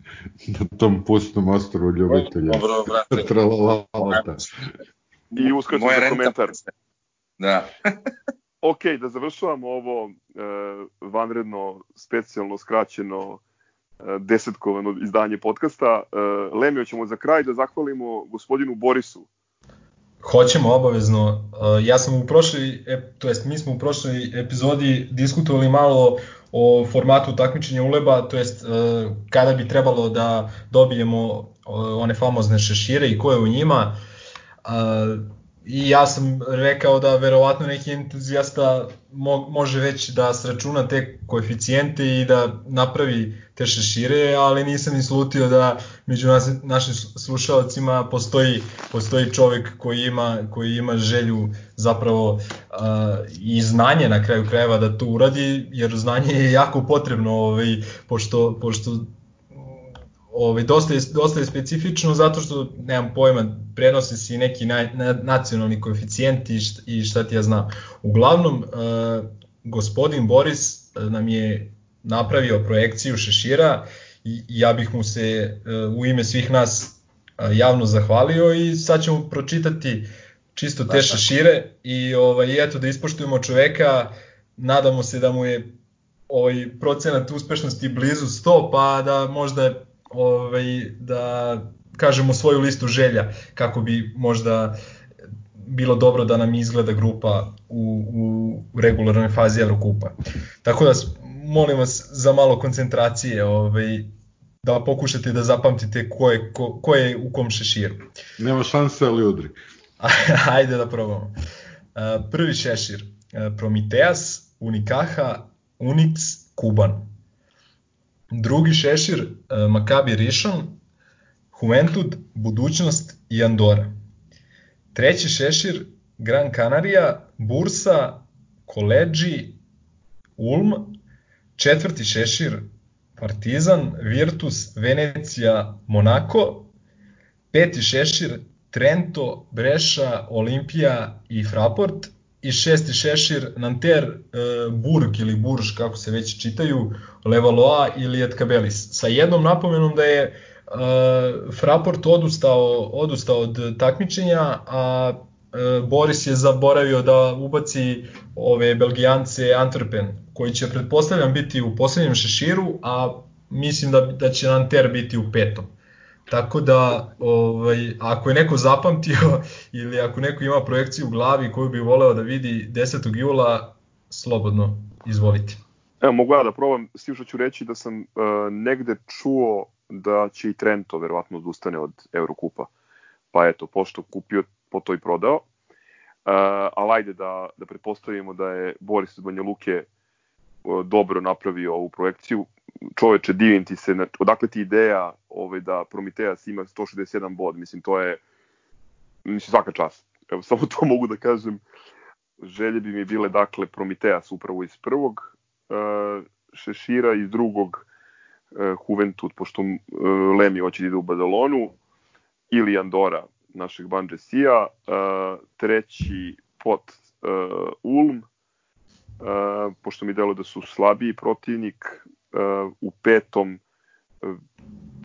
na tom pustom ostrovu ljubitelja. Dobro, brate. Tralalalata. I uskačem za komentar. Da. ok, da završavamo ovo e, vanredno, specijalno, skraćeno, e, desetkovano izdanje podcasta. E, Lemio ćemo za kraj da zahvalimo gospodinu Borisu. Hoćemo obavezno. Ja sam u prošloj, to jest mi smo u prošloj epizodi diskutovali malo o formatu takmičenja uleba, to jest e, kada bi trebalo da dobijemo one famozne šešire i ko je u njima. I ja sam rekao da verovatno neki entuzijasta mo može već da sračuna te koeficijente i da napravi te šešire, ali nisam ni slutio da među nas, našim slušalcima postoji, postoji čovek koji ima, koji ima želju zapravo uh, i znanje na kraju krajeva da to uradi, jer znanje je jako potrebno, ovaj, pošto, pošto ovaj, dosta, je, dosta je specifično zato što, nemam pojma, prenose se i neki na, na, nacionalni koeficijent i šta, i šta ti ja znam. Uglavnom, uh, gospodin Boris e, nam je napravio projekciju šešira i ja bih mu se uh, u ime svih nas uh, javno zahvalio i sad ćemo pročitati čisto te šešire i ovaj, eto da ispoštujemo čoveka, nadamo se da mu je ovaj procenat uspešnosti blizu 100, pa da možda ovaj, da kažemo svoju listu želja kako bi možda bilo dobro da nam izgleda grupa u, u regularnoj fazi Evrokupa. Tako da molim vas za malo koncentracije ovaj, da pokušate da zapamtite ko je, ko, ko je u kom šeširu. Nema šanse, ali udri. Ajde da probamo. Prvi šešir, Prometeas, Unikaha, Unix, Kuban. Drugi šešir, Makabi Rishon, Juventud, Budućnost i Andora. Treći šešir, Gran Canaria, Bursa, Koleđi, Ulm. Četvrti šešir, Partizan, Virtus, Venecija, Monako. Peti šešir, Trento, Breša, Olimpija i Fraport. I šesti šešir, Nanter, e, Burg ili Burž, kako se već čitaju, Levaloa ili Etkabelis. Sa jednom napomenom da je uh, Fraport odustao, odustao od takmičenja, a uh, Boris je zaboravio da ubaci ove Belgijance Antwerpen, koji će pretpostavljam biti u poslednjem šeširu, a mislim da, da će Nanter biti u petom. Tako da, ovaj, ako je neko zapamtio ili ako neko ima projekciju u glavi koju bi voleo da vidi 10. jula, slobodno izvolite. Evo, mogu ja da probam, s tim što ću reći da sam uh, negde čuo da će i Trento verovatno odustane od Eurokupa. Pa eto, pošto kupio, po to i prodao. Uh, ali ajde da, da pretpostavimo da je Boris iz Banja Luke uh, dobro napravio ovu projekciju. Čoveče, divim ti se, odakle ti ideja ovaj, da Prometeas ima 161 bod, mislim, to je mislim, svaka čast. Evo, samo to mogu da kažem. Želje bi mi bile, dakle, Prometeas upravo iz prvog uh, šešira, iz drugog uh, Juventud, pošto uh, Lemi hoće da ide u Badalonu, ili Andora našeg Banđesija, uh, treći pot Ulm, uh, pošto mi delo da su slabiji protivnik, uh, u petom uh,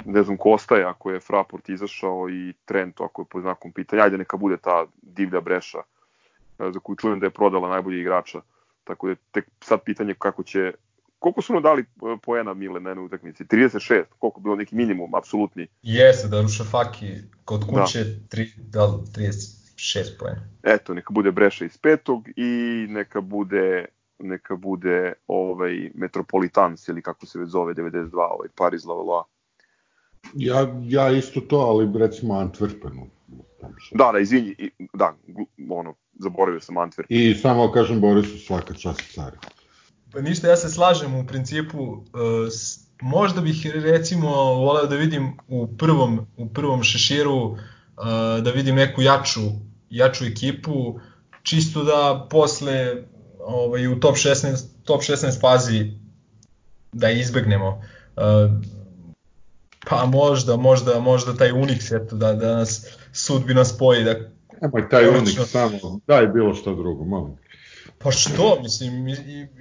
ne znam ko ostaje ako je Fraport izašao i Trento ako je po znakom pitanja, ajde neka bude ta divlja breša uh, za koju čujem da je prodala najbolji igrača, tako da je tek sad pitanje kako će koliko su ono dali e, poena Mile na jednoj utakmici? 36, koliko bilo neki minimum, apsolutni? Jeste, da Faki kod kuće da. 3, da, 36 poena. Eto, neka bude Breša iz petog i neka bude neka bude ovaj Metropolitans ili kako se već zove 92, ovaj Paris Lavalois. Ja, ja isto to, ali recimo Antwerpenu. Da, da, izvini, da, ono, zaboravio sam Antwerp. I samo kažem Borisu svaka čast cari. Pa ništa, ja se slažem u principu, uh, možda bih recimo voleo da vidim u prvom, u prvom šeširu uh, da vidim neku jaču, jaču ekipu, čisto da posle ovaj, u top 16, top 16 fazi da izbegnemo. Uh, pa možda, možda, možda taj Unix, eto, da, da nas sudbina spoji, da Nemoj taj Unix samo, daj bilo što drugo, molim. Pa što, mislim,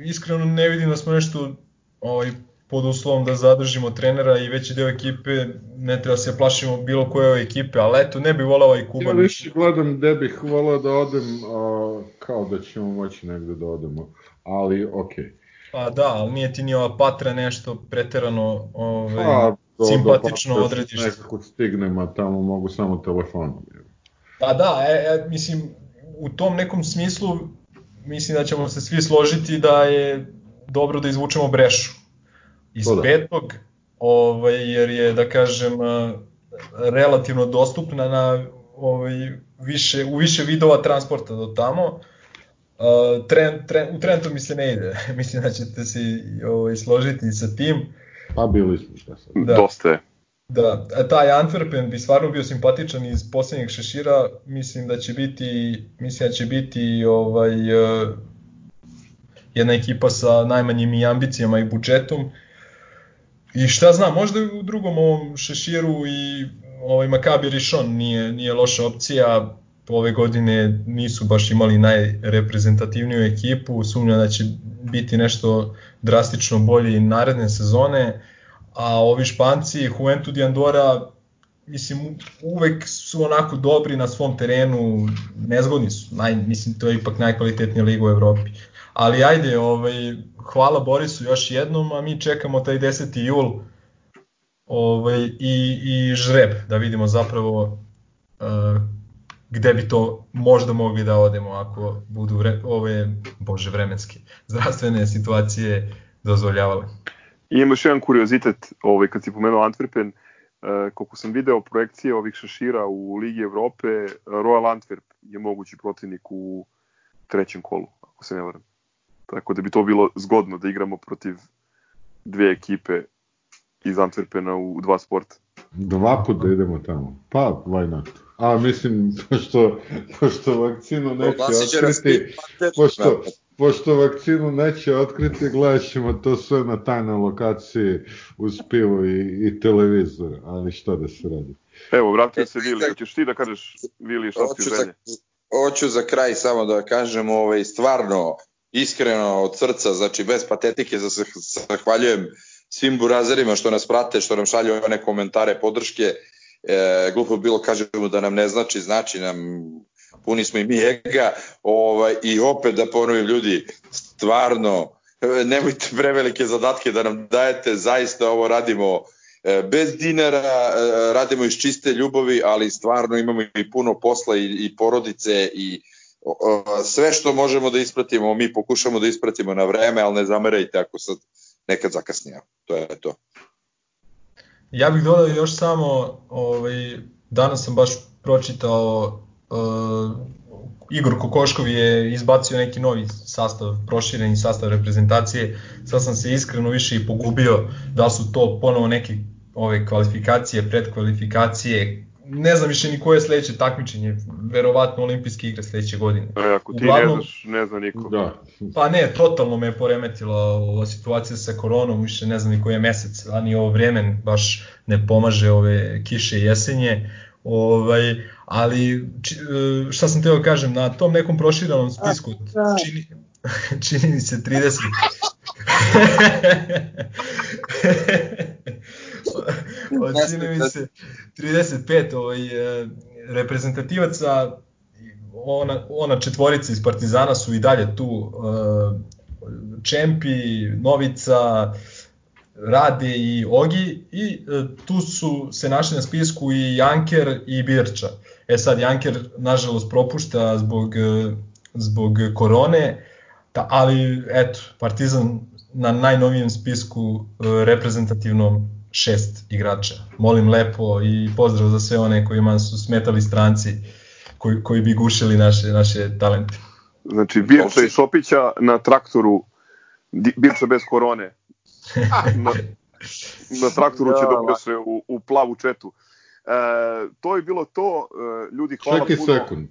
iskreno ne vidim da smo nešto ovaj, pod uslovom da zadržimo trenera i veći deo ekipe, ne treba se plašimo bilo koje ekipe, ali eto, ne bih volao i Kuban. Ja više gledam gde bih volao da odem, a, kao da ćemo moći negde da odemo, ali okej. Okay. Pa da, ali nije ti ni ova patra nešto preterano ovaj, pa, do, simpatično do odrediš. Nekako stignem, a tamo mogu samo telefonom. Pa da, e, e, mislim, u tom nekom smislu mislim da ćemo se svi složiti da je dobro da izvučemo brešu iz da. petog, ovaj, jer je, da kažem, relativno dostupna na ovaj, više, u više vidova transporta do tamo. Uh, tren, tren, u Trentu mi se ne ide, mislim da ćete se ovaj, složiti sa tim. Pa bili smo šta sad. Da. Dosta je. Da, taj Antwerpen bi stvarno bio simpatičan iz poslednjeg šešira, mislim da će biti, mislim da će biti ovaj, uh, jedna ekipa sa najmanjim i ambicijama i budžetom. I šta znam, možda u drugom ovom šeširu i ovaj Makabi Rishon nije, nije loša opcija, ove godine nisu baš imali najreprezentativniju ekipu, sumnja da će biti nešto drastično bolji naredne sezone a ovi Španci, Juventud i Andora, mislim, uvek su onako dobri na svom terenu, nezgodni su, naj, mislim, to je ipak najkvalitetnija liga u Evropi. Ali ajde, ovaj, hvala Borisu još jednom, a mi čekamo taj 10. jul ovaj, i, i žreb, da vidimo zapravo uh, gde bi to možda mogli da odemo ako budu vre, ove, bože, vremenske zdravstvene situacije dozvoljavale. I ima još jedan kuriozitet, ovaj, kad si pomenuo Antwerpen, uh, koliko sam video projekcije ovih šašira u Ligi Evrope, Royal Antwerp je mogući protivnik u trećem kolu, ako se ne varam. Tako da bi to bilo zgodno da igramo protiv dve ekipe iz Antwerpena u dva sporta. Dva puta da idemo tamo. Pa, why not? A mislim, pošto, pošto vakcinu neće otkriti, pošto, pošto vakcinu neće otkriti, gledat ćemo to sve na tajnoj lokaciji uz pivo i, i televizor, ali što da se radi. Evo, vratio se Vili, hoćeš ti da kažeš Vili šta ti želje? Hoću za kraj samo da kažem, ovaj, stvarno, iskreno od srca, znači bez patetike, da se zahvaljujem svim burazerima što nas prate, što nam šalju one komentare, podrške, e, glupo bilo kažemo da nam ne znači, znači nam puni smo i mi ega, ovaj, i opet da ponovim ljudi, stvarno, nemojte prevelike zadatke da nam dajete, zaista ovo radimo e, bez dinara, e, radimo iz čiste ljubavi, ali stvarno imamo i puno posla i, i porodice i sve što možemo da ispratimo, mi pokušamo da ispratimo na vreme, ali ne zamerajte ako sad nekad zakasnije. To je to. Ja bih dodao još samo, ovaj, danas sam baš pročitao uh, Igor Kokoškov je izbacio neki novi sastav, prošireni sastav reprezentacije, sad sam se iskreno više i pogubio da su to ponovo neke ove kvalifikacije, predkvalifikacije, ne znam više ni koje je sledeće takmičenje, verovatno olimpijske igre sledeće godine. E, ako ti Uglavnom, ne znaš, ne zna niko. Da. Pa ne, totalno me je poremetila ova situacija sa koronom, više ne znam ni koji je mesec, a ni ovo vreme baš ne pomaže ove kiše i jesenje. Ovaj, ali či, e, šta sam teo da kažem, na tom nekom proširanom spisku da. čini, čini mi se 30 čini mi se 35 ovaj, e, reprezentativaca ona, ona četvorica iz Partizana su i dalje tu uh, Čempi, Novica, Rade i Ogi i uh, tu su se našli na spisku i Janker i Birča. E sad Janker nažalost propušta zbog, zbog korone, Da, ali eto, Partizan na najnovijem spisku e, reprezentativnom šest igrača. Molim lepo i pozdrav za sve one kojima su smetali stranci koji, koji bi gušili naše, naše talente. Znači, Birča i Šopića na traktoru, Birča bez korone. Na, na traktoru će da uveše u, u plavu četu. E, to je bilo to, e, ljudi hvala Čekaj puno. sekund,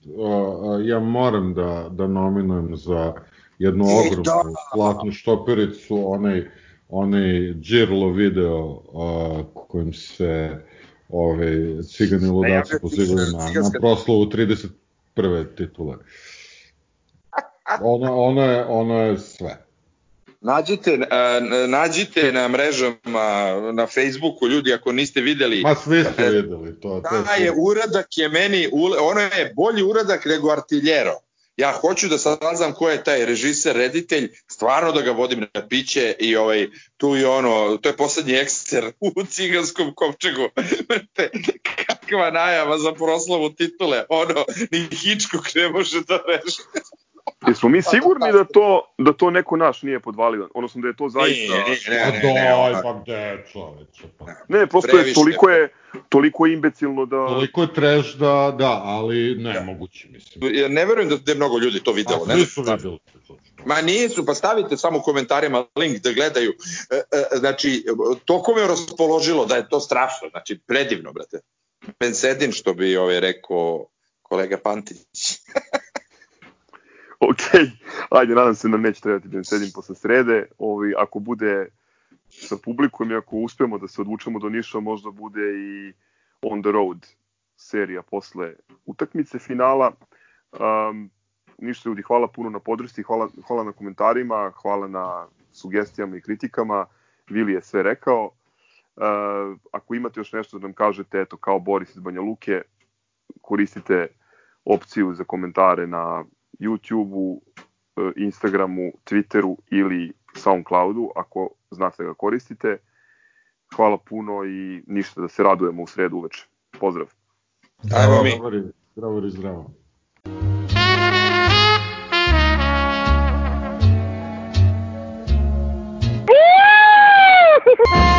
ja moram da, da nominujem za jednu E, ogromnu da. platnu štopericu, onaj, onaj Girlo video uh, kojim se ove, cigani ludaci pozivaju na, na ciganska- proslavu 31. titule. Ono, ono, je, ono je sve. Nađite, uh, nađite na mrežama, na Facebooku, ljudi, ako niste videli, Ma svi ste videli to. to taj je uradak je meni, ono je bolji uradak nego Artiljero. Ja hoću da saznam ko je taj režiser, reditelj, stvarno da ga vodim na piće i ovaj, tu i ono, to je poslednji ekster u ciganskom kopčegu. Kakva najava za proslavu titule, ono, ni Hitchcock ne može da reši. Jesmo mi sigurni da to, da to neko naš nije podvalio? Odnosno da je to zaista... Nije, nije, ne, ne, ne, daj, ono, pa gde čoveče, pa. Ne, prosto je toliko je, toliko je imbecilno da... Toliko je trash da, da, ali nemoguće, mislim. ja ne verujem da je mnogo ljudi to A videlo. Ne svi znam su šta. videli. Ma nisu, pa stavite samo u komentarima link da gledaju. E, e, znači, toko me raspoložilo da je to strašno, znači predivno, brate. Pensedin, što bi ovaj rekao kolega Pantić. Ok, ajde, nadam se da neće trebati da sedim posle srede. Ovi, ako bude sa publikom i ako uspemo da se odvučemo do Niša, možda bude i on the road serija posle utakmice finala. Um, ništa ljudi, hvala puno na podršci, hvala, hvala na komentarima, hvala na sugestijama i kritikama. Vili je sve rekao. Uh, ako imate još nešto da nam kažete, eto, kao Boris iz Banja Luke, koristite opciju za komentare na YouTubeu, e, Instagramu, Twitteru ili Soundcloudu, ako znate da ga koristite. Hvala puno i ništa da se radujemo u sredu uveče. Pozdrav. Ajmo mi. Zdravo, zdravo, zdravo. Woo!